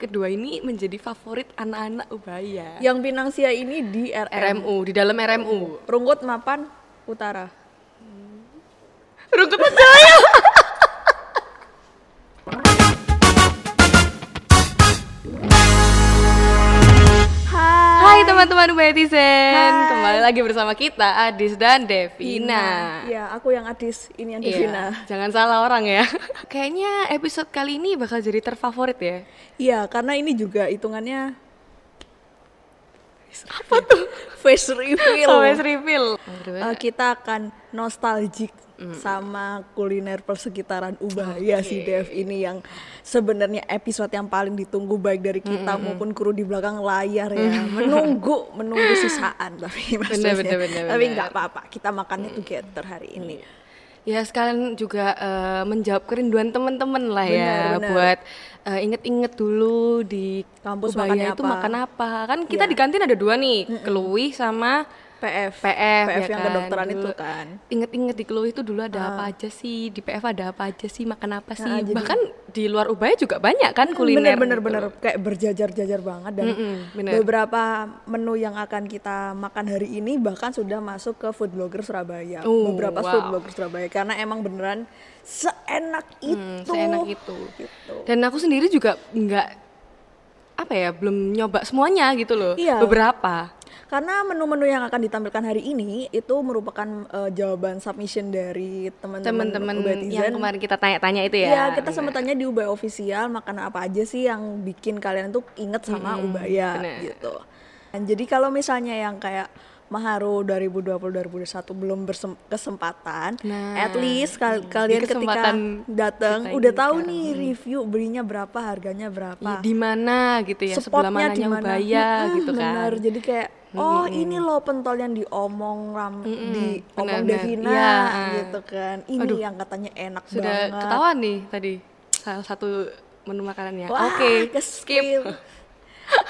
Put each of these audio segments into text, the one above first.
kedua ini menjadi favorit anak-anak Ubaya. Yang Pinangsia ini di RM. RMU di dalam RMU. Rungkut Mapan Utara. Rungkut Jaya. Teman-teman Ubetizen, Hai. kembali lagi bersama kita Adis dan Devina. Iya, aku yang Adis, ini yang Iya, Devina. jangan salah orang ya. Kayaknya episode kali ini bakal jadi terfavorit ya. Iya, karena ini juga hitungannya apa tuh? Face reveal. Always reveal. Eh, kita akan nostalgic sama kuliner persekitaran Ubaya si Dev ini yang sebenarnya episode yang paling ditunggu baik dari kita maupun kru di belakang layar ya menunggu menunggu sisaan tapi maksudnya bener, bener, tapi bener. nggak apa-apa kita makannya together hari ini Ya sekalian juga eh, menjawab kerinduan teman-teman lah ya Benar, benar. buat eh, inget-inget dulu di Kampus Ubaya itu apa? makan apa. Kan kita Iya. di kantin ada dua nih, Keluih sama PF PF, PF ya yang kan? kedokteran Dulu itu kan Inget-inget di Keluih itu dulu ada apa aja sih, di PF ada apa aja sih, makan apa sih. Ah, jadi- Bahkan di luar Ubaya juga banyak kan kuliner. bener bener gitu. bener kayak berjajar-jajar banget dan Mm-mm, bener. beberapa menu yang akan kita makan hari ini bahkan sudah masuk ke food blogger Surabaya Oh, beberapa wow. food blogger Surabaya karena emang beneran seenak Hmm, itu seenak itu. Gitu. Dan aku sendiri juga nggak apa ya, belum nyoba semuanya gitu loh. Iya. Beberapa. karena menu-menu yang akan ditampilkan hari ini itu merupakan eh, jawaban submission dari teman-teman Ubatizen. yang kemarin kita tanya-tanya itu ya. Iya, kita sempat tanya di Ubaya official makanan apa aja sih yang bikin kalian tuh inget sama Ubaya bener. gitu. Dan jadi kalau misalnya yang kayak Maharu 2020-2021 belum berkesempatan, Nah, at least kal- kalian ketika kesempatan datang udah tahu sekarang. nih review belinya berapa, harganya berapa. Iya, di mana gitu ya, sebelah Spotnya mananya di mana. Ubaya Mm-mm, gitu kan. Benar, jadi kayak oh ini loh pentol yang diomong ram di omong. Devina Iya. gitu kan. Ini Aduh. yang katanya enak Sudah banget. ketahuan nih tadi salah satu menu makanannya. Oke, ke-spill. skip.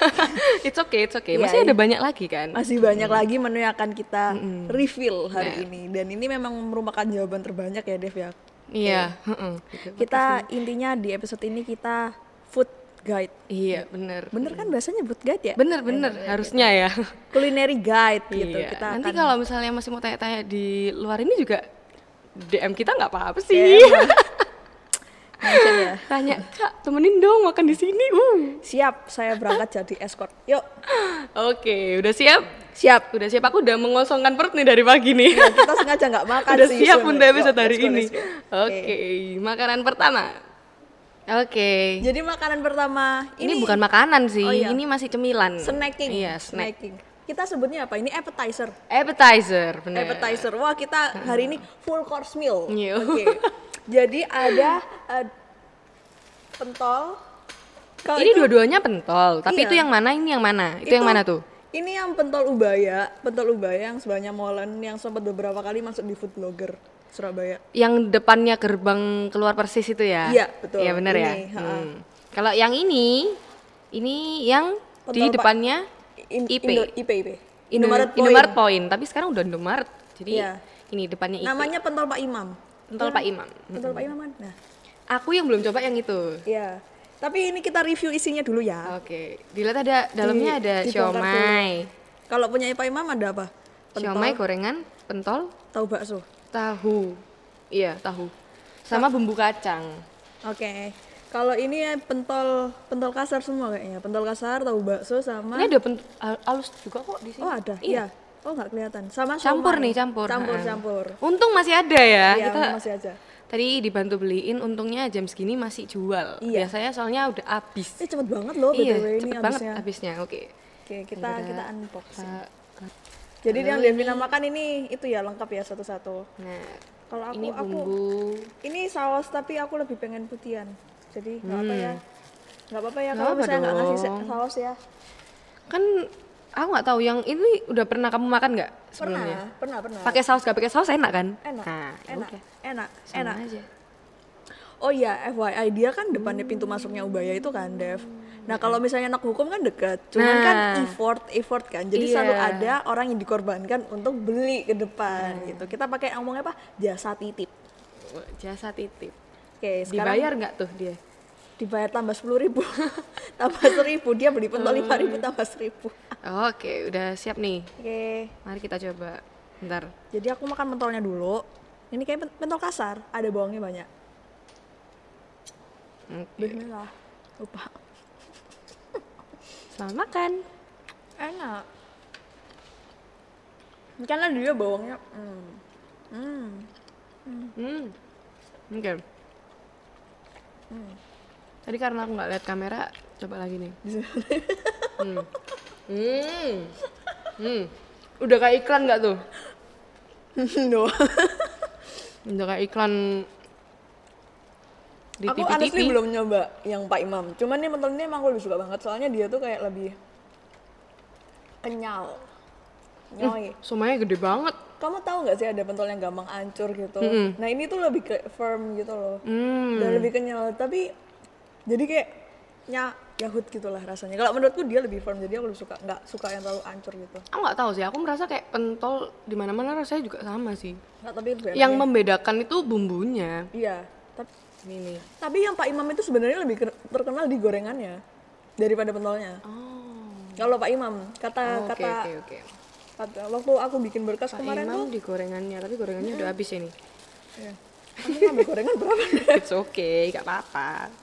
it's okay, it's okay. Iya, Masih iya. ada banyak lagi kan? Masih banyak lagi menu yang akan kita reveal Nah. hari ini dan ini memang merupakan jawaban terbanyak ya Dev ya. Iya, heeh. Gitu. Kita intinya di episode ini kita food guide. Iya, bener. Bener kan bahasanya food guide ya? Bener, bener. Harusnya ya. Culinary guide gitu. Iya. Kita Nanti akan kalau misalnya masih mau tanya-tanya di luar ini juga DM kita nggak apa-apa sih. DM. ya. Tanya, Kak, temenin dong makan di sini. Uh. Siap, saya berangkat jadi escort. Yuk, Oke, udah siap? siap. Udah siap. Aku udah mengosongkan perut nih dari pagi nih. Ya, kita sengaja nggak makan udah sih. siap sebenarnya. untuk episode hari ini. Oke, makanan pertama. Oke. Jadi makanan pertama Ini, bukan makanan sih, Oh, iya. ini masih cemilan. snacking. Iya, snack. Snacking. Kita sebutnya apa? Ini appetizer. Appetizer, bener. Appetizer. Wah, kita hari ini full course meal. Iya. Oke. Jadi ada eh, pentol. Kalau Ini itu- dua-duanya pentol, tapi Iya. itu yang mana? Ini yang mana? Itu, yang mana tuh? Ini yang pentol ubaya, pentol ubaya yang sebelahnya molen yang sempat beberapa kali masuk di food blogger Surabaya. Yang depannya gerbang keluar persis itu ya? Iya, betul. Iya bener ya. Hmm. Kalau yang ini, ini yang di Pentol, Pak. depannya In- IP. Indo- IP, IP. Indo- Indomaret Point. Indomaret Point. Tapi sekarang udah Indomaret. Jadi Iya. ini depannya IP. Namanya pentol Pak Imam. Pentol Pak Imam. Pentol Pak Imam kan? Nah, Aku yang belum coba yang itu. iya. Tapi ini kita review isinya dulu ya. Oke, dilihat ada dalamnya Di- ada dibongkar siomay. Kalau punya Pak Imam ada apa? Pentol, Siomay gorengan, pentol, tahu bakso. tahu. Iya, tahu. Sama bumbu kacang. Oke. Kalau ini ya pentol pentol kasar semua kayaknya. Pentol kasar, tahu bakso sama Ini ada pen- al- alus juga kok di sini. Oh, ada. Iya. Iya. Oh, nggak kelihatan. Sama Campur nih, campur. Campur, Ha. campur. Untung masih ada ya. Iya, Kita masih aja. tadi dibantu beliin, untungnya jam segini masih jual. Iya. Biasanya soalnya udah habis. Eh, cepet banget loh iya, BTW ini cepet banget habisnya. Oke. Oke, kita Udah. kita unboxing. Kita- Jadi yang Devina makan ini itu ya lengkap ya satu-satu. Nah, Kalau aku ini aku bumbu. ini saus tapi aku lebih pengen putihan. Jadi nggak apa ya. Nggak apa-apa ya Hmm. Kalau misalnya nggak ngasih saus ya. Kan aku nggak tahu yang ini udah pernah kamu makan nggak sebelumnya? Pernah, pernah, pernah. Pakai saus gak pakai saus enak kan? enak, Nah, enak, udah. enak, Sama enak. aja. Oh iya, FYI dia kan depannya pintu masuknya Ubaya itu kan, Dev. Nah kalau misalnya anak hukum kan dekat, cuman kan Nah. effort, effort kan. Jadi Iya. selalu ada orang yang dikorbankan untuk beli ke depan Nah. gitu. Kita pakai ngomongnya apa? Jasa titip. Jasa titip. Oke, sekarang Dibayar nggak tuh dia? Dibayar tambah sepuluh ribu tambah seribu dia beli pentol lima ribu tambah seribu Oke, udah siap nih. oke Mari kita coba. Bentar. jadi aku makan pentolnya dulu ini kayak pen- pentol kasar ada bawangnya banyak Oke. Bismillah lupa Selamat makan. enak karena dia bawangnya hmm. Hmm. Hmm. Oke. Tadi karena aku nggak lihat kamera, coba lagi nih. hmm. Hmm. Hmm. Udah kayak iklan nggak tuh? no. Udah kayak iklan di aku TV-TV. honestly belum nyoba yang Pak Imam cuman nih pentol ini emang aku lebih suka banget soalnya dia tuh kayak lebih kenyal nyoy Somanya gede banget. kamu tahu nggak sih ada pentol yang gampang hancur gitu nah ini tuh lebih ke firm gitu loh Hmm. dan lebih kenyal tapi jadi kayak nya yahut gitulah rasanya kalau menurutku dia lebih firm jadi aku lebih suka nggak suka yang terlalu hancur gitu Aku nggak tahu sih. Aku merasa kayak pentol di mana-mana rasanya juga sama sih. nggak tapi. Yang membedakan itu bumbunya. iya tapi Ini tapi yang Pak Imam itu sebenarnya lebih ke- terkenal di gorengannya daripada pentolnya Oh. kalau Pak Imam kata Oh, Oke kata oke oke. Kata- waktu aku bikin berkas Pak kemarin Imam tuh di gorengannya, tapi gorengannya udah habis ini. ya, aku ngambil gorengan berapa It's okay, gak apa-apa.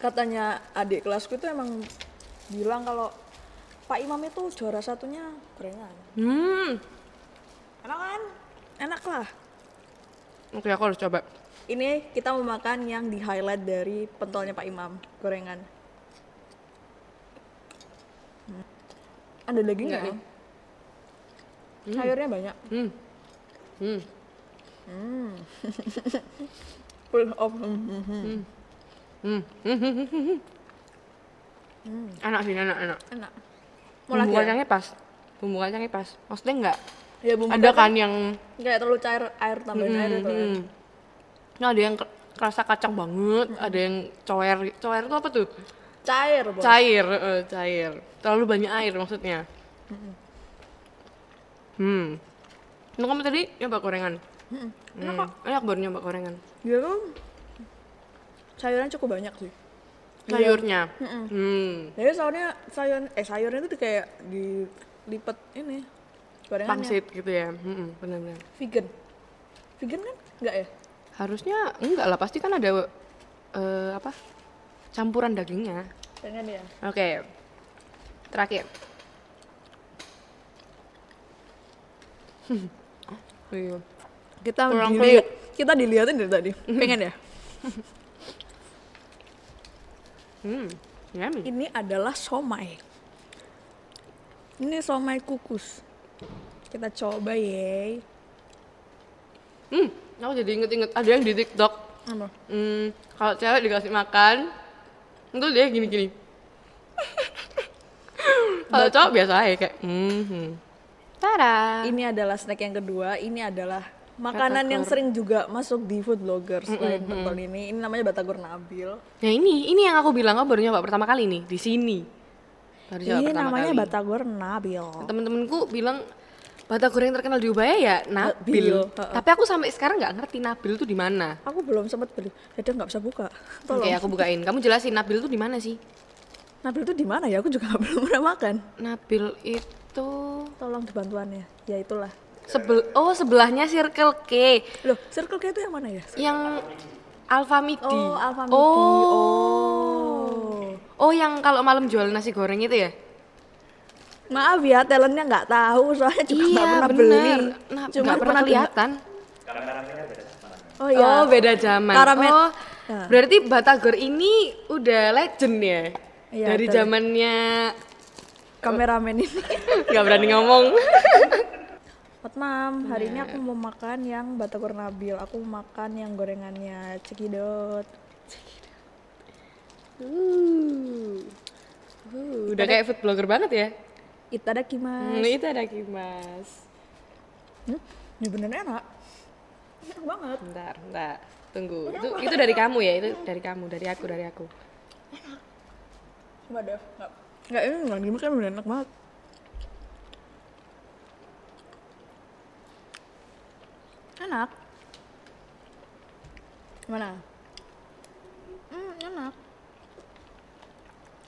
Katanya adik kelasku itu emang bilang kalau Pak Imam itu juara satunya gorengan Hmm. enak kan enak lah Oke, aku harus coba. ini kita mau makan yang di highlight dari pentolnya Pak Imam gorengan Hmm. ada dagingnya Enggak nih. sayurnya banyak Hmm. Hmm. full of hmm, hmm, hmm. Hmm. Enak sih, enak, enak. enak mau Bumbu lagi ya? kacangnya pas. Bumbu kacangnya pas. Maksudnya enggak ya bumbu ada kan yang nggak terlalu cair air tambahin air itu ya. hmm. Nah, ada yang ke- kerasa kacang banget, ada yang coer. Coer itu apa tuh? cair bos Cair, eh, cair. Terlalu banyak air maksudnya. Hmm. Nah, kamu tadi nyoba gorengan? Mm-mm. Hmm. Enak baru nyoba gorengan. dia tuh sayurnya cukup banyak sih Sayurnya. Hmm. jadi soalnya sayur eh sayurnya itu kayak dilipat ini gorengannya Pangsit gitu ya. Hmm, benar-benar. vegan vegan kan enggak ya Harusnya enggak lah, pasti kan ada eh, apa? Campuran dagingnya. dengan dia Oke. Terakhir. Oh, iya. kita Kurang dilihat kita dilihatin dari tadi pengen ya Hmm. Yummy. ini adalah somai ini somai kukus kita coba ye Hmm. Aku jadi inget-inget ada yang di TikTok. apa Hmm, kalau cewek dikasih makan, itu dia gini-gini. kalau cowok biasa aja kayak, hmm, hmm. Tada. ini adalah snack yang kedua ini adalah makanan yang sering juga masuk di food blogger selain pentol ini ini namanya batagor nabil Nah ini, ini yang aku bilang aku baru nyoba pertama kali nih di sini. Baru ini pertama namanya kali. batagor nabil Temen-temenku bilang batagor yang terkenal di Ubaya ya Nabil. Nabil, heeh. Tapi aku sampai sekarang nggak ngerti Nabil tuh di mana. aku belum sempat beli jadi nggak bisa buka tolong Oke, aku bukain. Kamu jelasin Nabil tuh di mana sih? nabil itu di mana ya aku juga belum pernah makan Nabil itu tolong dibantuannya ya itulah sebel oh sebelahnya Circle K loh circle K itu yang mana ya yang Alfa Midi. oh Alfa Midi Oh. oh Oh, yang kalau malam jual nasi goreng itu ya? maaf ya talentnya nggak tahu soalnya juga nggak iya, pernah bener. beli Nah, Cuma nggak pernah dengar. kelihatan. oh iya Oh, beda zaman. Karamet. Oh, Ya. berarti Batagor ini udah legend ya? Iya, Dari dari- zamannya kameramen ini nggak berani ngomong. Hot Mam, hari ini aku mau makan yang batagor nabil. Aku mau makan yang gorengannya cekidot. Uh. Uh, udah kayak food blogger banget ya? Itadakimasu. Hmm, itu ada kimas. Hmm, ini bener enak. Enak banget. Bentar, bentar. Tunggu. Itu, itu dari kamu ya? Itu dari kamu, dari aku, dari aku. Coba deh. Nggak, nggak ini nggak gimana kan bener enak banget. Enak. Gimana? Hmm, enak.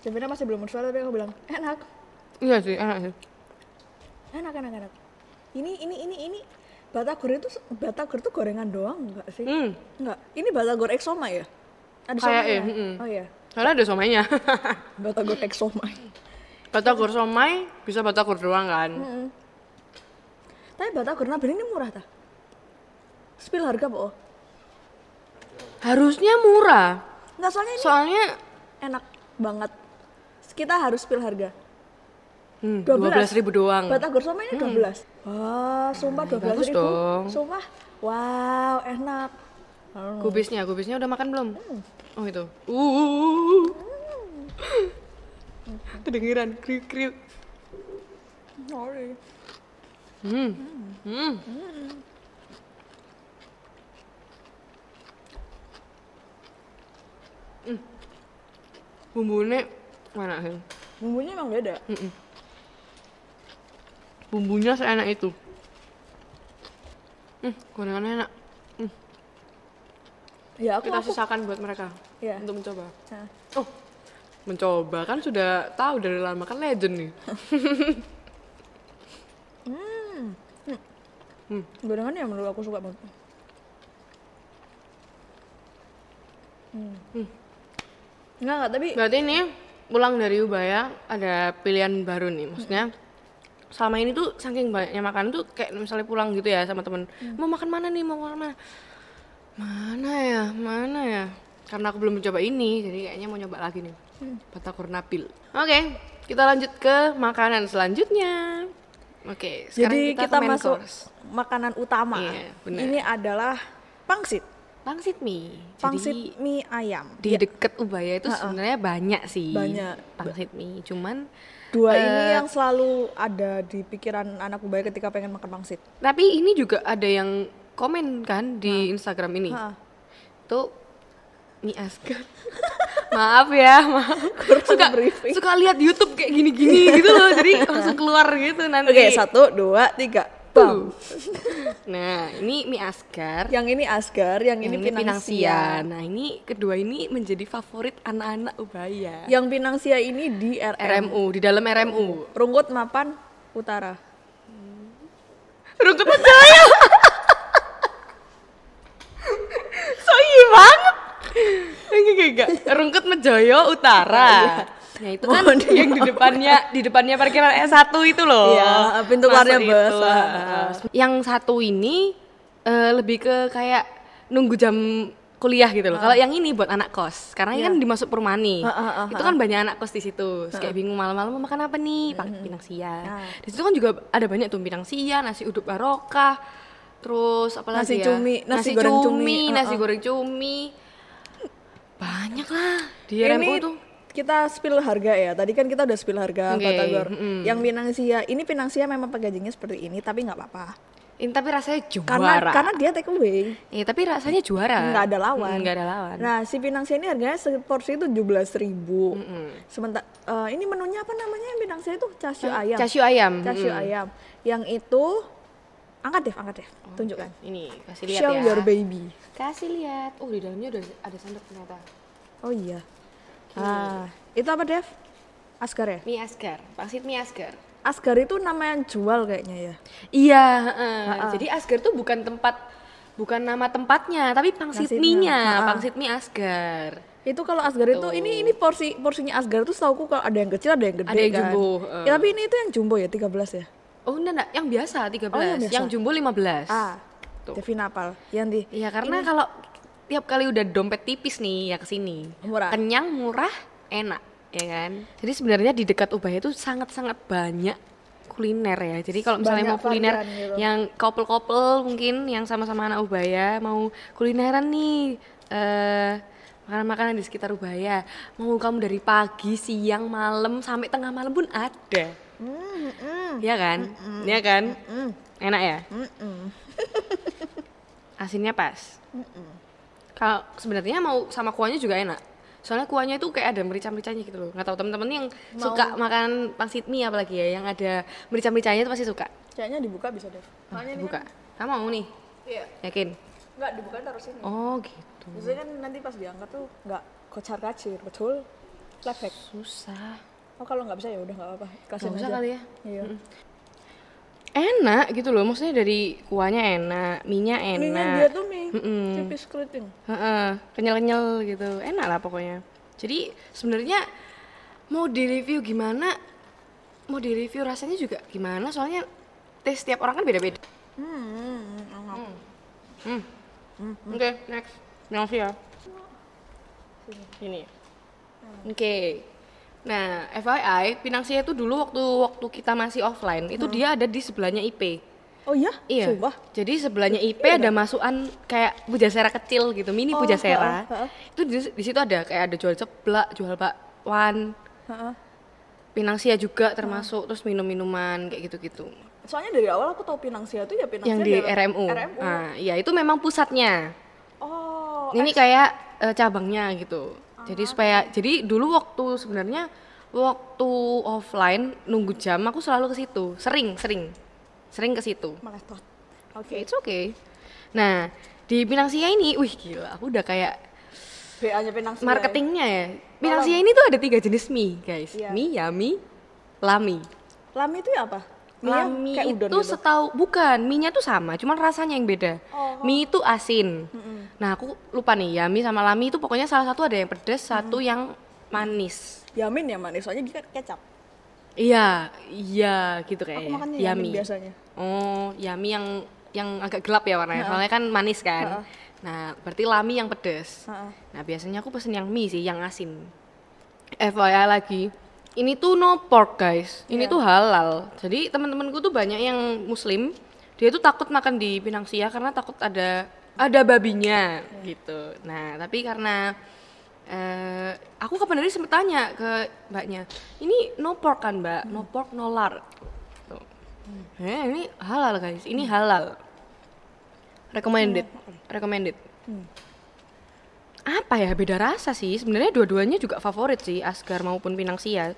Davina masih belum bersuara tapi aku bilang enak, Iya sih, enak sih. enak, enak, enak. Ini, ini, ini, ini batagor itu batagor itu gorengan doang enggak sih? Hmm, Enggak. Ini batagor eksoma ya? Ada Kayak, somainya? eh, mm-mm. Oh iya, karena ada somainya. batagor eksoma. batagor somai bisa batagor doang kan. Mm-mm. Tapi batagor nabil ini murah ta? Spill harga po? Harusnya murah. Enggak soalnya ini Soalnya enak banget. Kita harus spill harga. hmm, 12 12 ribu doang. Batagor sama ini 12. Wah, sumpah 12 bagus ribu. dong. Sumpah. Wow, enak. Kubisnya, kubisnya udah makan belum? Oh itu. Uh. Kedengeran kriuk kriuk. Sorry. Hmm. Hmm. Hmm. Bumbunya mana sih? Bumbunya emang beda. Bumbunya seenak itu. Hmm, gorengannya enak. Ya aku Kita aku. sisakan buat mereka Iya. untuk mencoba. Nah, Oh, mencoba kan sudah tahu dari lama kan legend nih. gorengannya yang menurut aku suka banget. Hmm. Enggak, enggak, tapi Berarti ini pulang dari Ubaya ada pilihan baru nih, maksudnya selama ini tuh saking banyaknya makanan tuh kayak misalnya pulang gitu ya sama temen mau makan mana nih mau makan mana mana ya mana ya karena aku belum mencoba ini jadi kayaknya mau nyoba lagi nih Batagor Nabil oke kita lanjut ke makanan selanjutnya oke sekarang jadi kita, kita, masuk course. makanan utama. Iya, benar. Ini adalah pangsit. Pangsit mie Pangsit jadi mie ayam. di deket Ubaya itu sebenarnya banyak sih Banyak. pangsit mie cuman Dua Eh, ini yang selalu ada di pikiran anak ubaya ketika pengen makan pangsit. Tapi ini juga ada yang komen kan di Instagram ini. Ha. Tuh mie asgar. maaf ya, maaf. Suka, briefing. suka lihat YouTube kayak gini-gini gitu loh. Jadi langsung keluar gitu nanti. Oke, satu, dua, tiga. Bam. Nah, ini mie asgar. Yang ini Asgar, yang, yang ini, Pinangsia. Nah, ini kedua ini menjadi favorit anak-anak Ubaya. Yang Pinangsia ini di RM. RMU, di dalam RMU. Rungkut Mapan Utara. Rungkut Jaya. so iya banget. Enggak, enggak, enggak. Rungkut Mejoyo Utara. Nah, itu kan Mohon yang di depannya di depannya parkiran S1 itu loh. Iya, pintu keluarnya bus. Yang satu ini eh, lebih ke kayak nunggu jam kuliah gitu loh. Kalau yang ini buat anak kos. Karena ini kan dimasuk perumahan nih. Ah, ah, ah, itu kan banyak anak kos di situ. Terus kayak bingung malam-malam mau makan apa nih? Pak Pinang sia. Ah. Di situ kan juga ada banyak tuh pinang sia, nasi uduk barokah, terus apa lagi Nasi ya? cumi, nasi nasi goreng cumi, cumi, nasi goreng cumi. Banyak lah di RMU tuh. Kita spill harga ya. Tadi kan kita udah spill harga Oke, Batagor. mm-mm. Yang Pinangsia, ini Pinangsia memang packagingnya seperti ini, tapi nggak apa-apa. Ini tapi rasanya juara. Karena karena dia take away. Iya, tapi rasanya juara. nggak ada lawan. Mm, Nggak ada lawan. Nah, si Pinangsia ini harganya seporsi itu 17.000 ribu. Sementara eh, ini menunya apa namanya yang Pinangsia itu casio ayam. Casio ayam. Casio mm. ayam. Yang itu angkat deh, angkat deh. Tunjukkan. Ini kasih lihat Show ya. your baby. Kasih lihat. Oh, di dalamnya udah ada sendok ternyata. Oh iya. Ah, itu apa, Dev? Asgar ya? Mie asgar, pangsit mie asgar. Asgar itu nama yang jual kayaknya ya. Iya, heeh. jadi asgar tuh bukan tempat bukan nama tempatnya, tapi pangsit mie-nya, Ha-ha. pangsit mie asgar. Itu kalau Asgar itu ini ini porsi porsinya Asgar tuh setahuku kalau ada yang kecil ada yang gede Ada yang kan. jumbo, eh. Ya, tapi ini itu yang jumbo ya 13 ya. Oh, enggak, enggak, yang biasa 13, Oh, yang biasa. yang jumbo 15. Ah. Tuh. Devin apal. Yang di Iya, karena kalau tiap kali udah dompet tipis nih ya ke sini. Murah. Kenyang, murah, enak, ya kan? Jadi sebenarnya di dekat Ubaya itu sangat-sangat banyak kuliner ya. Jadi kalau misalnya Banyak mau kuliner gitu. yang couple-couple mungkin yang sama-sama anak Ubaya mau kulineran nih eh makanan-makanan di sekitar Ubaya. Mau kamu dari pagi, siang, malam sampai tengah malam pun ada. Iya kan? Iya kan? Enak ya? Asinnya pas. Kalau sebenarnya mau sama kuahnya juga enak. Soalnya kuahnya itu kayak ada merica-mericanya gitu loh. Nggak tahu temen-temen yang suka makan pangsit mie apalagi ya, yang ada merica-mericanya itu pasti suka. kayaknya dibuka bisa deh. Soalnya ini Buka. kan Kamu mau nih? iya. Yakin? Enggak dibuka taruh sini. Oh gitu. Biasanya kan nanti pas diangkat tuh enggak kocar kacir, betul? life hack susah oh kalau nggak bisa ya udah nggak apa-apa kasih Nggak aja kali ya iya enak gitu loh maksudnya dari kuahnya enak minyak enak. dia tuh mie Mm-mm. tipis keriting. Heeh, kenyal-kenyal gitu. Enak lah pokoknya. Jadi sebenarnya mau direview gimana mau direview rasanya juga gimana soalnya tes setiap orang kan beda-beda. Hmm, enak. hmm. oke next. Nelvi ya. Ini. Oke nah FYI Pinang Sia itu dulu waktu waktu kita masih offline itu dia ada di sebelahnya IP oh iya Iya. sumpah Jadi sebelahnya IP ada masukan kayak pujasera kecil gitu, mini Oh, pujasera. heeh, heeh. Itu di, di situ ada kayak ada jual ceplak, jual bakwan, Heeh. pinang sia juga termasuk, terus minum-minuman kayak gitu-gitu. soalnya dari awal aku tahu Pinang Sia tuh ya Pinang Yang Sia di RMU. RMU. Nah, iya itu memang pusatnya. oh Ini kayak eh, cabangnya gitu. Jadi supaya jadi dulu waktu sebenarnya waktu offline nunggu jam aku selalu ke situ, sering, sering. Sering ke situ. meletot Oke, it's okay. Nah, di Pinang Sia ini, wih gila, aku udah kayak BA nya Pinang Sia marketingnya ya. Pinang Sia ini tuh ada tiga jenis mie, guys. Iya. Mie, yami, lami. lami itu ya apa Mie Lami kayak udon itu gitu setahu bukan, mie-nya tuh sama, cuman rasanya yang beda. Oh. Mie itu asin. Nah, aku lupa nih, yami sama lami itu pokoknya salah satu ada yang pedas, satu yang manis. yamin ya manis soalnya dia kecap Iya, iya gitu aku kayaknya. makannya yamin biasanya Oh, yami yang yang agak gelap ya warnanya. Soalnya kan manis kan. Nah, berarti lami yang pedes. Nah, biasanya aku pesen yang mie sih, yang asin. FYI lagi, ini tuh no pork guys. Ini tuh halal. Jadi teman-temanku tuh banyak yang muslim. Dia tuh takut makan di Pinang Sia karena takut ada ada babinya gitu. Nah, tapi karena eh aku kapan hari sempet tanya ke mbaknya, ini no pork kan mbak? No pork no lard. Tuh. Eh, ini halal guys, ini halal. Recommended, recommended. Apa ya beda rasa sih? Sebenarnya dua-duanya juga favorit sih, Asgar maupun Pinang Sia.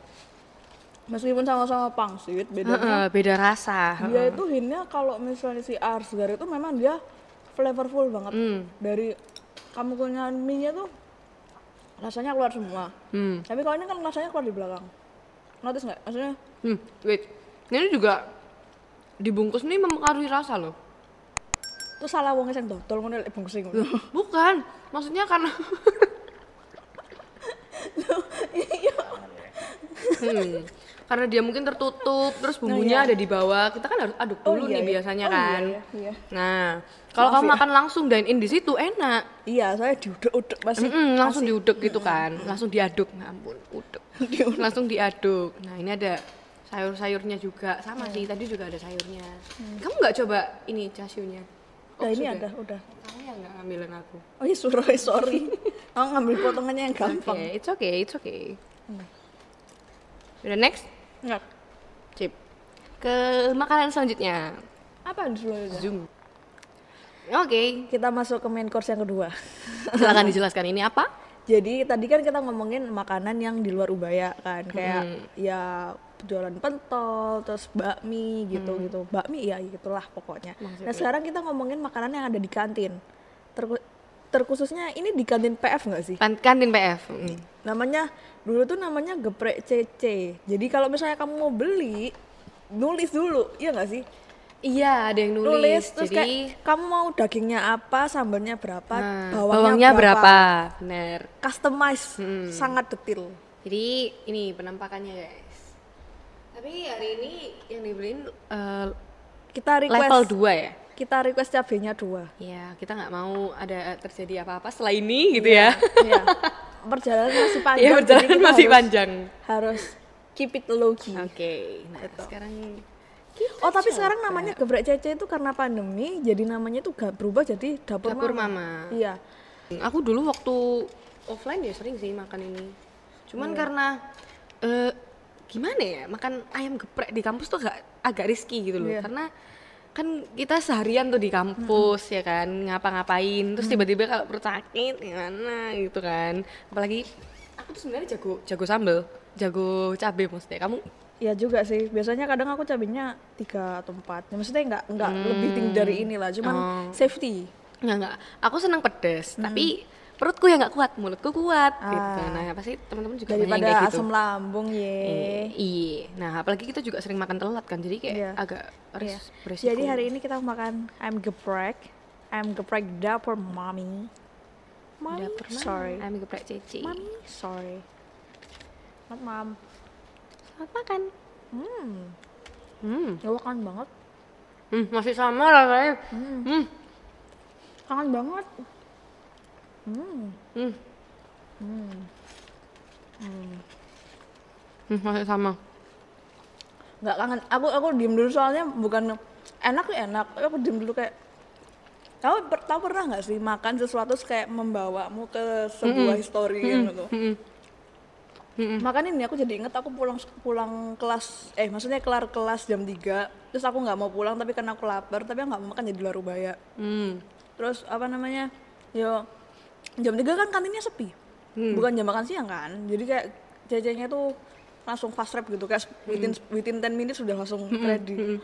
meskipun sama-sama pangsit bedanya Heeh, beda rasa. dia itu hintnya kalau misalnya si Arsgar itu memang dia flavorful banget Hmm. dari kamu kunyah mie nya tuh rasanya keluar semua Hmm. tapi kalau ini kan rasanya keluar di belakang notice nggak maksudnya Hmm, wait. Ini juga dibungkus nih mempengaruhi rasa loh. Itu salah wongnya yang dodol ngono lek bungkusing ngono Bukan, maksudnya karena Hmm, karena dia mungkin tertutup, terus bumbunya ada di bawah. Kita kan harus aduk Oh, dulu iya, nih iya. biasanya Oh, iya, kan. iya, iya. Nah, kalau kamu ya. makan langsung dine in di situ enak. iya saya diudek-udek masih Mm-mm, langsung diudek gitu kan, langsung diaduk. Nah, ampun, udek. langsung diaduk. Nah, ini ada sayur-sayurnya juga sama sih. Tadi juga ada sayurnya. Kamu nggak coba ini casiunya? Nah ini sudah. ada udah Kamu yang nggak ngambilin aku. oh iya sorry sorry aku ngambil potongannya yang Oke, gampang it's okay, it's okay. Udah next, Nggak. Cip. Ke makanan selanjutnya. apa selanjutnya Zoom. Oke, kita masuk ke main course yang kedua silakan dijelaskan ini apa? Jadi tadi kan kita ngomongin makanan yang di luar Ubaya kan, kayak ya jualan pentol, terus bakmi gitu gitu, bakmi ya gitulah pokoknya. Nah sekarang kita ngomongin makanan yang ada di kantin, Terku- terkhususnya ini di kantin PF nggak sih? Pan- Kantin PF. Mm. Namanya dulu tuh namanya geprek CC. Jadi kalau misalnya kamu mau beli, nulis dulu, iya nggak sih? Iya, ada yang nulis. Nulis, terus Jadi kayak kamu mau dagingnya apa, sambalnya berapa, nah, bawangnya, bawangnya berapa? Bener. Customize, sangat detail. Jadi ini penampakannya guys. Tapi hari ini yang dibeliin eh, Kita request level 2 ya. kita request cabenya dua Ya, kita nggak mau ada terjadi apa-apa setelah ini gitu ya. Iya. perjalanan masih panjang Iya, perjalanan kita masih harus- panjang. harus keep it low key Oke, nah sekarang oh tapi sekarang namanya geprek cece itu karena pandemi jadi namanya itu gak berubah jadi dapur, dapur mama. mama. iya Aku dulu waktu offline ya sering sih makan ini. Cuman karena eh gimana ya, makan ayam geprek di kampus tuh agak agak risky gitu loh. Iya. Karena kan kita seharian tuh di kampus ya kan, ngapa-ngapain, terus tiba-tiba kalau perut sakit gimana gitu kan. Apalagi aku tuh sebenarnya jago jago sambel, jago cabe maksudnya. Kamu Iya juga sih biasanya kadang aku cabenya tiga atau empat ya, maksudnya nggak nggak lebih tinggi dari inilah cuman Oh. safety Enggak, enggak. Aku senang pedes, tapi perutku yang nggak kuat mulutku kuat gitu Ah. nah pasti teman-teman juga daripada kayak gitu asam lambung ye Eh, iya nah apalagi kita juga sering makan telat kan jadi kayak Iya. agak res Iya. beresiko Jadi hari ini kita makan ayam geprek, ayam geprek dapur mami. Mami, Dapur sorry. ayam geprek ceci Mami, sorry. Mat mam. selamat makan Hmm, hmm. kangen banget. hmm masih sama rasanya Hmm, hmm. kangen banget. Hmm, Hmm. hmm. hmm, masih sama Gak kangen. Aku aku diem dulu soalnya bukan enak ya enak. Aku diem dulu kayak Tahu per, tahu pernah nggak sih makan sesuatu kayak membawamu ke sebuah histori yang gitu. hmm. Makan ini aku jadi inget aku pulang pulang kelas eh maksudnya kelar kelas jam 3 terus aku nggak mau pulang tapi karena aku lapar tapi aku nggak mau makan jadi luar ubaya Hmm. terus apa namanya yo jam 3 kan kantinnya sepi Hmm. bukan jam makan siang kan jadi kayak jajannya tuh langsung fast rap gitu kayak within within 10 minutes sudah langsung ready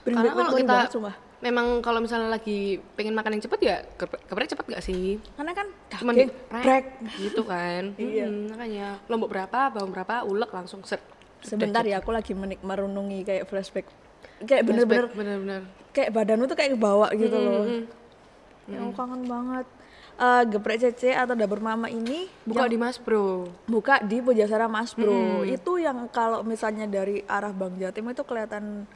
Bring Hmm. Karena back kalau kita banget, sumpah. memang kalau misalnya lagi pengen makan yang cepet ya geprek cepet gak sih? karena kan Cuman prek brek. gitu kan. Iya. Mm, makanya lombok berapa, bawang berapa, ulek langsung set. sebentar ya aku lagi menik merunungi kayak flashback kayak bener-bener bener-bener. kayak badanmu tuh kayak kebawa gitu loh Mm-mm. Ya, aku kangen banget. Eh, geprek cece atau dapur mama ini Buka yang di Mas Bro. buka di Pujasera Mas Bro. Itu yang kalau misalnya dari arah Bang Jatim itu kelihatan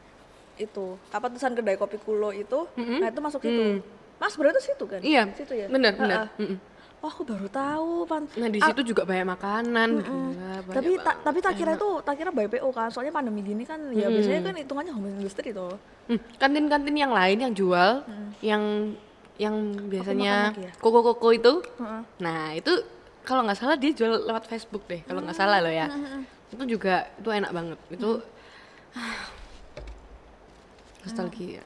itu apa tulisan kedai kopi kulo itu, nah itu masuk situ. Mas Bro itu situ kan? Iya. Situ ya. Bener. Ha-ha. Mm-mm. Oh, aku baru tahu, Pan. Nah di situ juga banyak makanan. Gila, banyak Tapi tak banget. tapi tak kira itu tak kira BPO kan. Soalnya pandemi gini kan ya biasanya kan hitungannya home industry tuh. Hmm, kantin-kantin yang lain yang jual, yang yang biasanya lagi ya? koko-koko itu, Heeh. nah itu kalau nggak salah dia jual lewat Facebook deh, kalau nggak salah loh ya. Itu juga itu enak banget, itu nostalgia.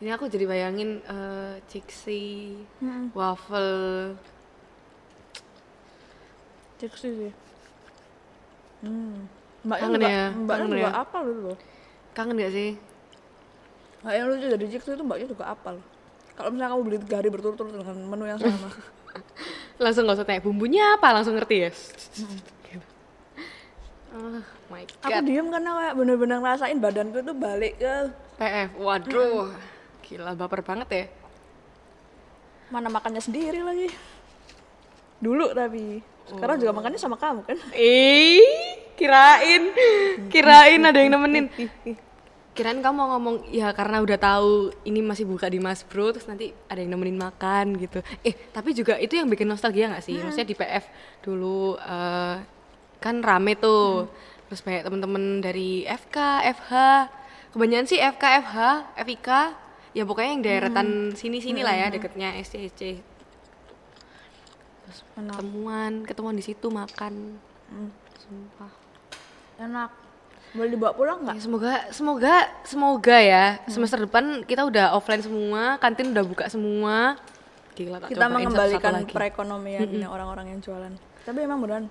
Ini aku jadi bayangin eh Ciksi, waffle, Cek sih. Hmm. Mbaknya Kangen ya, mbaknya kangen juga ya. apal gitu loh. kangen gak sih? Nah, yang lucu dari Jix itu mbaknya juga apal. Kalau misalnya kamu beli tiga hari berturut-turut dengan menu yang sama. Langsung nggak usah tanya bumbunya apa, langsung ngerti ya. Gitu. Oh my aku god. diem karena kayak bener-bener ngerasain badanku itu balik ke PF, waduh, gila baper banget ya. mana makannya sendiri lagi. Dulu tapi. Sekarang juga makannya sama kamu kan. Ih, kirain, kirain ada yang nemenin. Kirain kamu mau ngomong ya karena udah tahu ini masih buka di Mas Bro, terus nanti ada yang nemenin makan gitu. Eh, tapi juga itu yang bikin nostalgia nggak sih? Maksudnya di PF dulu eh, kan rame tuh, terus banyak temen-temen dari FK, FH, kebanyakan sih FK, FH, FIK, ya pokoknya yang daeratan sini-sini lah ya, deketnya SCC. Enak. Ketemuan, ketemuan di situ makan. Sumpah. Enak. Boleh dibawa pulang nggak? Ya, semoga semoga semoga ya semester depan kita udah offline semua, kantin udah buka semua. Gila tak Kita mengembalikan satu-satu lagi. perekonomian orang-orang yang jualan. Tapi emang beneran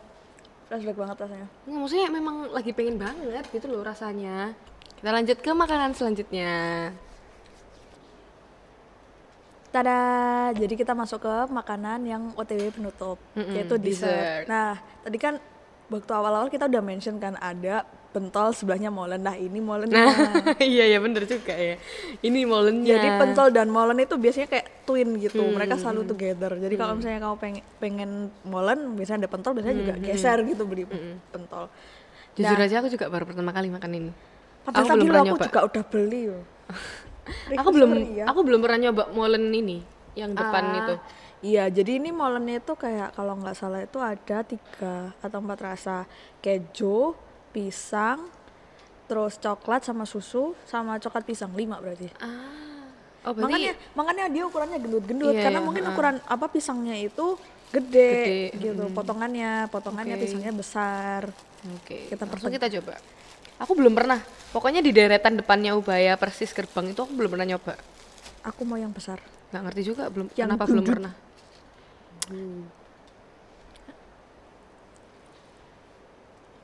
flashback banget rasanya. Nggak, maksudnya memang lagi pengen banget gitu loh rasanya. Kita lanjut ke makanan selanjutnya. Tada, jadi kita masuk ke makanan yang OTW penutup, Mm-mm, yaitu dessert. dessert. Nah, tadi kan waktu awal-awal kita udah mention kan ada pentol sebelahnya molen. Nah, ini molen. Nah, iya ya bener juga ya. Ini molennya. Jadi pentol dan molen itu biasanya kayak twin gitu. Mereka selalu together. Jadi kalau misalnya kamu pengen pengen molen, biasanya ada pentol, biasanya juga geser gitu beli pentol. Jujur aja aku juga baru pertama kali makan ini. Padahal aku tadi belum aku nyoba. juga udah beli loh. Aku belum Sorry ya. aku belum pernah nyoba molen ini yang depan Ah, itu. Iya, jadi ini molennya itu kayak kalau nggak salah itu ada tiga atau empat rasa keju, pisang, terus coklat sama susu, sama coklat pisang lima berarti. Ah. Oh, berarti Makanya makanya dia ukurannya gendut-gendut Iya, karena iya, mungkin ha-ha. ukuran apa pisangnya itu gede, Gede, gitu. Potongannya, potongannya Oke. pisangnya besar. Oke, Kita langsung kita coba. Aku belum pernah. Pokoknya di deretan depannya Ubaya persis gerbang itu aku belum pernah nyoba. Aku mau yang besar. Nggak ngerti juga belum Yang kenapa belum pernah.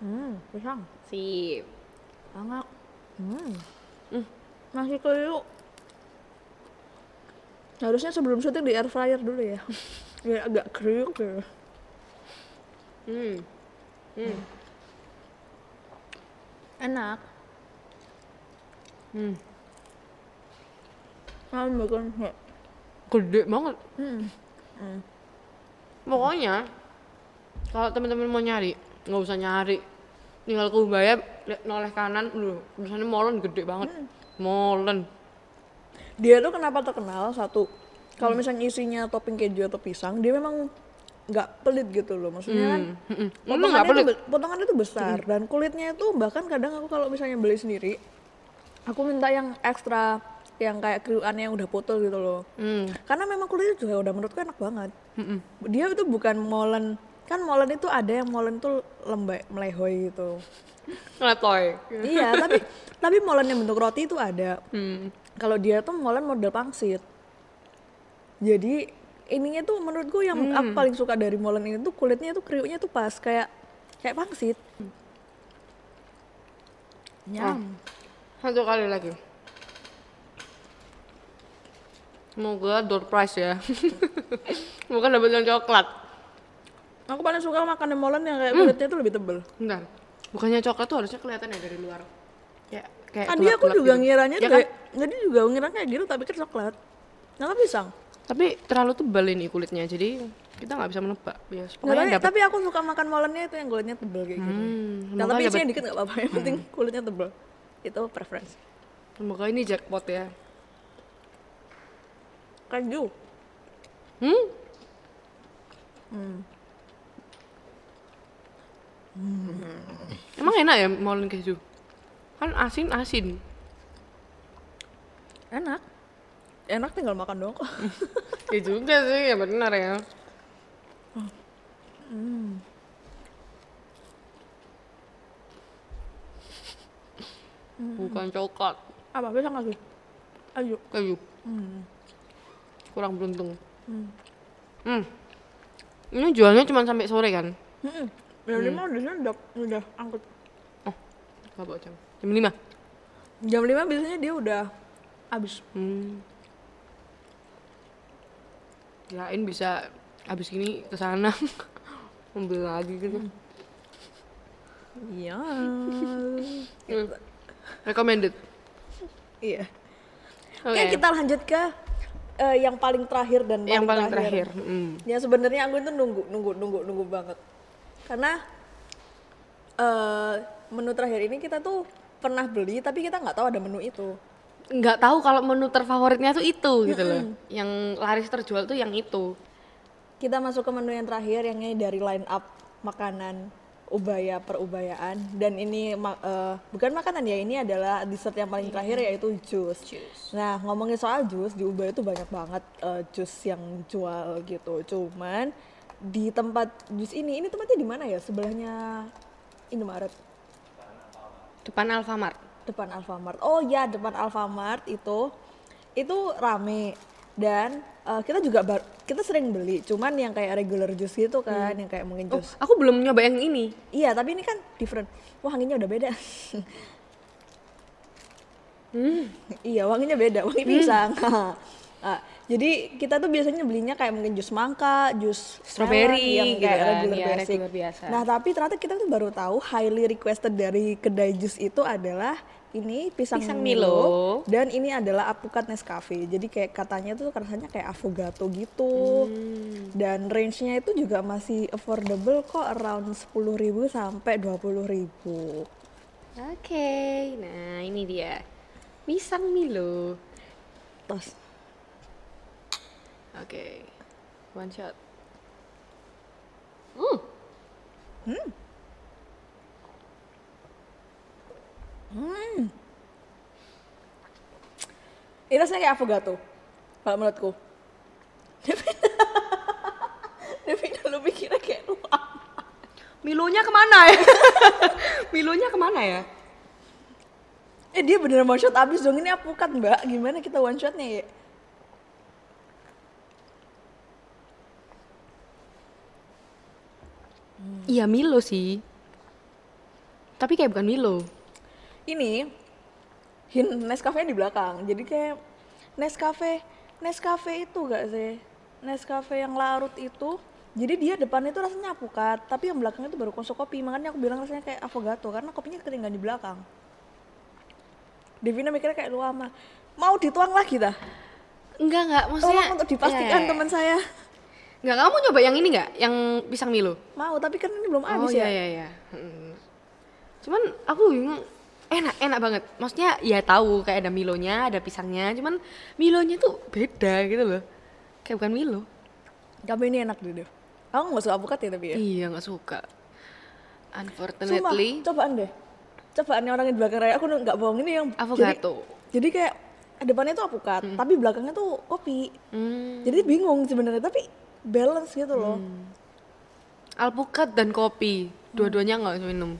Hmm, pisang. Sip. Enak. Hmm. Hmm. Nasi keliu. Harusnya sebelum syuting di air fryer dulu ya. ya agak kriuk ya Hmm. Hmm. enak Hmm. bukan ya. Gede banget. Hmm. Pokoknya kalau teman-teman mau nyari, nggak usah nyari. Tinggal ke Ubaya, noleh kanan, lu tulisannya molen gede banget. Molen. dia tuh kenapa terkenal satu kalau misalnya isinya topping keju atau pisang dia memang nggak pelit gitu loh maksudnya kan Mm-mm. Ini nggak potongannya itu, pelit. be- potongannya itu besar dan kulitnya itu bahkan kadang aku kalau misalnya beli sendiri aku minta yang ekstra yang kayak kriukan yang udah putul gitu loh Hmm. karena memang kulitnya juga udah menurutku enak banget Mm-mm. dia itu bukan molen kan molen itu ada yang molen tuh lembek melehoy gitu Ngeletoy. iya tapi tapi molen yang bentuk roti itu ada Hmm. kalau dia tuh molen model pangsit jadi ininya tuh menurutku yang aku paling suka dari molen ini tuh kulitnya tuh kriuknya tuh pas kayak kayak pangsit nyam Satu kali lagi. Semoga door prize ya. Semoga dapat yang coklat. aku paling suka makan yang molen yang kayak kulitnya tuh lebih tebel Bentar. Bukannya coklat tuh harusnya kelihatan ya dari luar. Kayak kayak tadi aku juga gitu. ngiranya Ya kayak jadi juga ngira kayak gitu tapi kan coklat nggak pisang Tapi terlalu tebal ini kulitnya, jadi kita nggak bisa menebak. Ya, tapi, tapi aku suka makan molennya itu yang kulitnya tebel kayak gitu Hmm, nah, semoga tapi isinya dikit nggak apa-apa yang penting kulitnya tebel itu preference Semoga ini jackpot ya. Keju Hmm? Emang enak ya molen keju? Kan asin asin. enak enak tinggal makan doang kok Ya juga sih, ya benar ya. Bukan coklat, apa pisang lagi ayo keju. Kurang beruntung. Hmm. Ini jualnya cuma sampai sore kan? Hmm. Jam lima di sini udah udah angkut. Gak bawa jam. Jam 5. Jam lima biasanya dia udah habis. Hmm. Kirain bisa habis ini ke sana ambil lagi gitu. Iya. Hmm. Recommended. iya. Oke. Oke, kita lanjut ke eh, yang paling terakhir dan Yang paling terakhir. Hmm. Ya sebenarnya aku itu nunggu nunggu nunggu nunggu banget. Karena eh menu terakhir ini kita tuh pernah beli tapi kita nggak tahu ada menu itu. nggak tahu kalau menu terfavoritnya tuh itu gitu loh. Yang laris terjual tuh yang itu. Kita masuk ke menu yang terakhir yang ini dari line up makanan ubaya perubayaan dan ini eh, bukan makanan ya ini adalah dessert yang paling terakhir yaitu jus. Nah ngomongin soal jus di ubaya itu banyak banget eh, jus yang jual gitu. Cuman di tempat jus ini ini tempatnya di mana ya sebelahnya Indomaret Depan Alfamart. depan Alfamart. Oh ya depan Alfamart itu itu rame dan eh, kita juga bar- kita sering beli. Cuman yang kayak regular jus gitu kan, yang kayak mungkin Oh, jus. aku belum nyoba yang ini. Iya tapi ini kan different. Wanginya udah beda. iya wanginya beda, wangi pisang. Ah, jadi kita tuh biasanya belinya kayak mungkin jus mangka, jus Strawberry yang gitu kayak kan, regular basic. regular biasa. Nah tapi ternyata kita tuh baru tahu highly requested dari kedai jus itu adalah ini pisang, Pisang Milo, Milo. dan ini adalah apukat Nescafe. Jadi kayak katanya tuh rasanya kayak affogato gitu. Hmm. Dan range-nya itu juga masih affordable kok around 10.000 sampai 20.000. Oke, nah ini dia. Pisang Milo. Tos. Oke. One shot. Hmm. Ini rasanya kayak affogato. Kalau menurutku. Devina lu pikirnya kayak lu apa? Milonya ke mana ya? Milonya ke mana ya? Eh dia beneran one shot abis dong ini apukat mbak. Gimana kita one shotnya ya? Iya Milo sih. Tapi kayak bukan Milo. Ini hint Nescafe di belakang. Jadi kayak Nescafe, Nescafe itu gak sih? Nescafe yang larut itu jadi dia depannya itu rasanya apukat tapi yang belakangnya itu baru konsol kopi makanya aku bilang rasanya kayak avogato karena kopinya ketinggalan di belakang Devina mikirnya kayak lu ama mau dituang lagi dah Enggak enggak, maksudnya tolong untuk dipastikan Iya, teman saya Enggak, kamu nyoba yang ini enggak? Yang pisang Milo? mau tapi kan ini belum Oh habis iya ya iya iya. Hmm. Cuman aku bingung enak enak banget. Maksudnya ya tahu kayak ada Milonya, ada pisangnya, cuman Milonya tuh beda gitu loh. Kayak bukan Milo. tapi ini enak deh aku nggak suka apukat ya tapi ya Iya nggak suka. Sumpah, Unfortunately, cobaan deh cobaan yang orang di belakang raya aku nggak bohong ini yang Avogato. jadi, jadi kayak depannya tuh apukat tapi belakangnya tuh kopi hmm, jadi bingung sebenarnya tapi balance gitu loh alpukat dan kopi, dua-duanya nggak minum.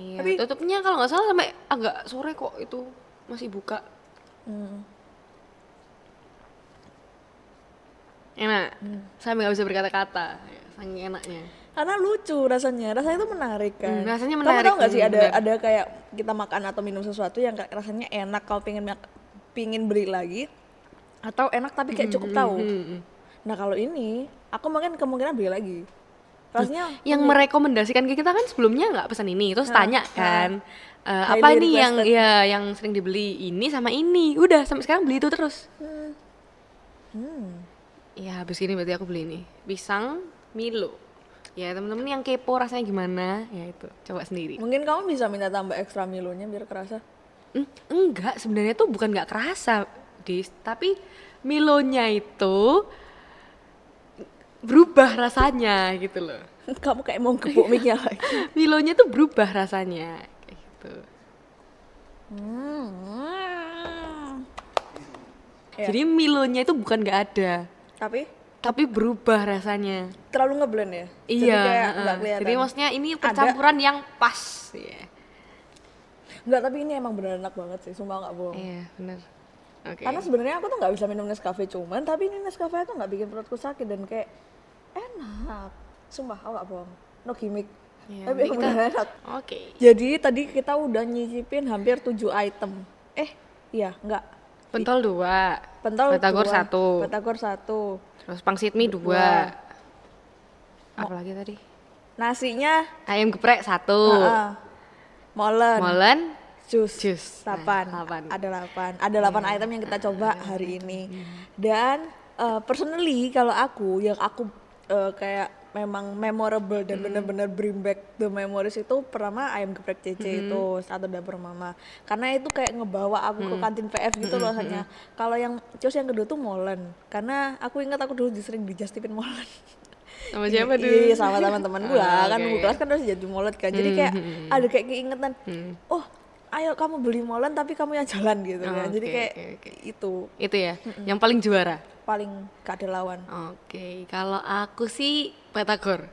Iya. Tapi- Tutupnya kalau nggak salah sampai agak sore kok itu masih buka. Hmm. Enak. Sampai nggak bisa berkata-kata. Ya, Saking enaknya. karena lucu rasanya rasanya tuh menarik kan Hmm, rasanya kamu menarik, tau nggak sih hmm, ada ada kayak kita makan atau minum sesuatu yang rasanya enak pengen mak- pingin beli lagi atau enak tapi kayak cukup tahu Hmm, hmm. nah kalau ini aku mungkin kemungkinan beli lagi rasanya yang merekomendasikan ke kita kan sebelumnya nggak pesan ini terus tanya kan eh, Highly apa ini yang ya yang sering dibeli ini sama ini? Udah sampai sekarang beli itu terus. Hmm, ya habis ini berarti aku beli ini. Pisang Milo. Ya temen-temen yang kepo rasanya gimana? Ya itu. Coba sendiri. Mungkin kamu bisa minta tambah ekstra milonya biar kerasa? Hmm, enggak. Sebenarnya tuh bukan nggak kerasa dis. Tapi Milonya itu berubah rasanya gitu loh. Kamu kayak mau kepuk mic-nya lagi. Milonya tuh berubah rasanya kayak gitu. Hmm. Jadi Milonya itu bukan nggak ada. Tapi? Tapi berubah rasanya. Terlalu ngeblend ya? Jadi iya kayak heeh. nggak kelihatan. Jadi maksudnya ini percampuran yang pas ya nggak tapi ini emang bener enak banget sih sumpah nggak bohong. Iya benar oke. Karena sebenarnya aku tuh nggak bisa minum Nescafe cuman tapi ini Nescafe tuh nggak bikin perutku sakit dan kayak enak. Sumpah aku nggak bohong. No gimmick. Iya, tapi kita- enak. Oke. Jadi tadi kita udah nyicipin hampir 7 item. Eh? Iya nggak pentol dua. Pentol batagor dua, satu. Batagor satu. Terus pangsit mie dua. apa lagi tadi? Nasinya? Ayam geprek satu. Molen. Molen. Jus. Jus. Nah, 8. delapan. Ada 8. Ada 8 item yang kita coba hari ini. Dan eh, personally kalau aku yang aku eh, kayak memang memorable dan benar-benar bring back the memories itu pertama ayam geprek CC itu satu dapur mama. Karena itu kayak ngebawa aku ke kantin PF gitu loh rasanya. Kalau yang terus yang kedua tuh molen. Karena aku ingat aku dulu sering dijastipin molen. sama siapa tuh Iya, sama teman-temanku lah. Ah, Kan. Bu kelas kan harus jadi molet kan. Jadi kayak ada kayak keingetan. Hmm. Oh, ayo kamu beli molen tapi kamu yang jalan gitu Oh, kan. Jadi oke, kayak oke, oke. itu itu ya yang paling juara paling gak ada lawan. oke kalau aku sih batagor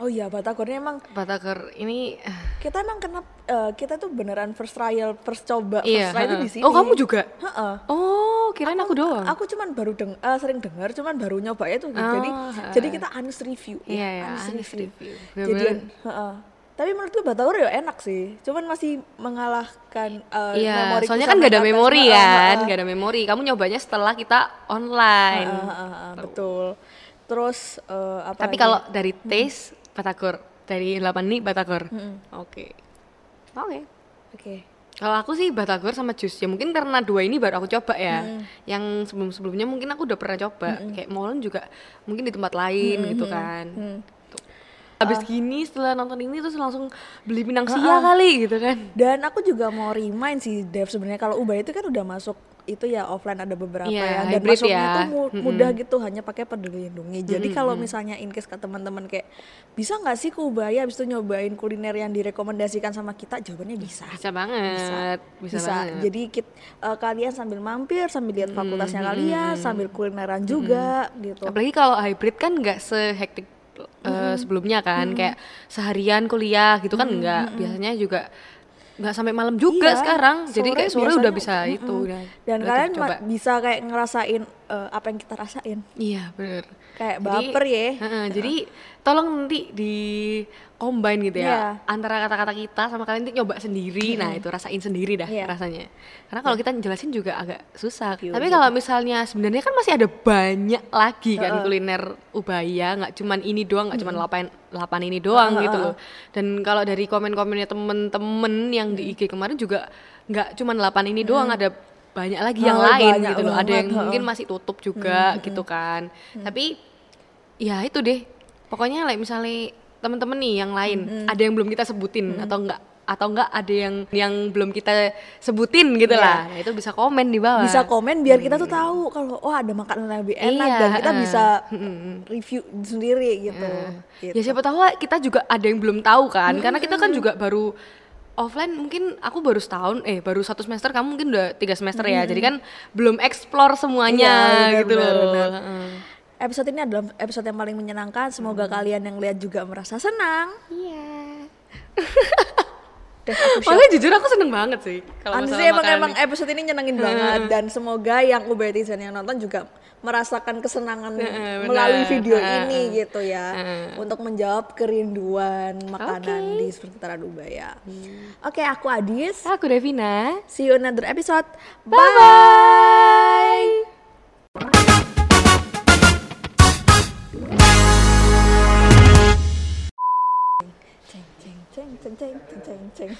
Oh iya, Batagornya emang batagor ini eh, kita emang kena eh, kita tuh beneran first trial, first coba, iya first try itu di sini. oh kamu juga Heeh. oh kirain aku, doang Aku cuman baru deng eh, sering dengar, cuman baru nyoba itu. Oh, jadi heeh. jadi kita honest review. Iya, iya, honest honest review. Jadi Bener-bener. heeh. Tapi menurutku Batagor ya enak sih, cuman masih mengalahkan eh, Iya, memoriku soalnya kan gak ada memori kan, heeh. gak ada memori. Kamu nyobanya setelah kita online. Heeh, heeh, heeh, betul. Terus eh, apa Tapi kalau dari taste batagor, dari 8 nih batagor. Oke. Oke. Oke. Kalau aku sih batagor sama jus. Ya mungkin karena dua ini baru aku coba ya. Yang sebelum-sebelumnya mungkin aku udah pernah coba. Kayak molen juga mungkin di tempat lain gitu kan. Tuh. Habis gini setelah nonton ini terus langsung beli pinang sia kali gitu kan. Dan aku juga mau remind sih Dev sebenarnya kalau Ubay itu kan udah masuk itu ya offline ada beberapa Iya, ya dan masuknya ya. tuh mu- mudah gitu hanya pakai peduli lindungi. Jadi kalau misalnya in case ke teman-teman kayak bisa nggak sih ke Ubay habis itu nyobain kuliner yang direkomendasikan sama kita? Jawabannya bisa. Bisa banget. Bisa, banget. Jadi kit- eh, kalian sambil mampir, sambil lihat fakultasnya kalian, sambil kulineran juga gitu. Apalagi kalau hybrid kan nggak sehektik uh, sebelumnya kan, kayak seharian kuliah gitu kan nggak. Biasanya juga nggak sampai malam juga Iya, sekarang. Jadi kayak sore udah biasanya, bisa itu. udah- Dan udah kalian coba. bisa kayak ngerasain eh, apa yang kita rasain. Iya, bener. Kayak Jadi- baper ya. Heeh, jadi tolong nanti di combine gitu ya Iya. antara kata-kata kita sama kalian nanti nyoba sendiri. Nah, itu rasain sendiri dah Iya. rasanya. Karena kalau kita jelasin juga agak susah. Iya, Tapi gitu. kalau misalnya sebenarnya kan masih ada banyak lagi kan Heeh. kuliner Ubaya, nggak cuman ini doang, nggak cuman lapan lapan ini doang Heeh, gitu loh. Dan kalau dari komen-komennya temen-temen yang di IG kemarin juga nggak cuman lapan ini doang, ada banyak lagi yang Oh, lain banyak gitu loh. Ada yang mungkin masih tutup juga gitu kan. Tapi ya itu deh pokoknya like misalnya temen-temen nih yang lain. Ada yang belum kita sebutin atau enggak? Atau enggak ada yang yang belum kita sebutin gitu Iya. lah. Nah, itu bisa komen di bawah. Bisa komen biar kita tuh tahu kalau oh ada makanan yang lebih enak Iya, dan kita heeh. bisa review sendiri gitu. Gitu. ya siapa tahu kita juga ada yang belum tahu kan. Karena kita kan juga baru offline mungkin aku baru setahun eh baru satu semester kamu mungkin udah tiga semester ya. Jadi kan belum explore semuanya Iya, benar, gitu benar, loh. benar. Heeh. Episode ini adalah episode yang paling menyenangkan. Semoga kalian yang lihat juga merasa senang. iya. Makanya jujur aku seneng banget sih kalau masalah emang makanan emang episode ini nyenengin banget dan semoga yang Ubetizen yang nonton juga merasakan kesenangan benar. melalui video Heeh, ini gitu ya untuk menjawab kerinduan makanan di sekitaran Ubaya. Oke, aku Adis. Aku Devina. See you in another episode. Bye bye. Ceng 静静静静静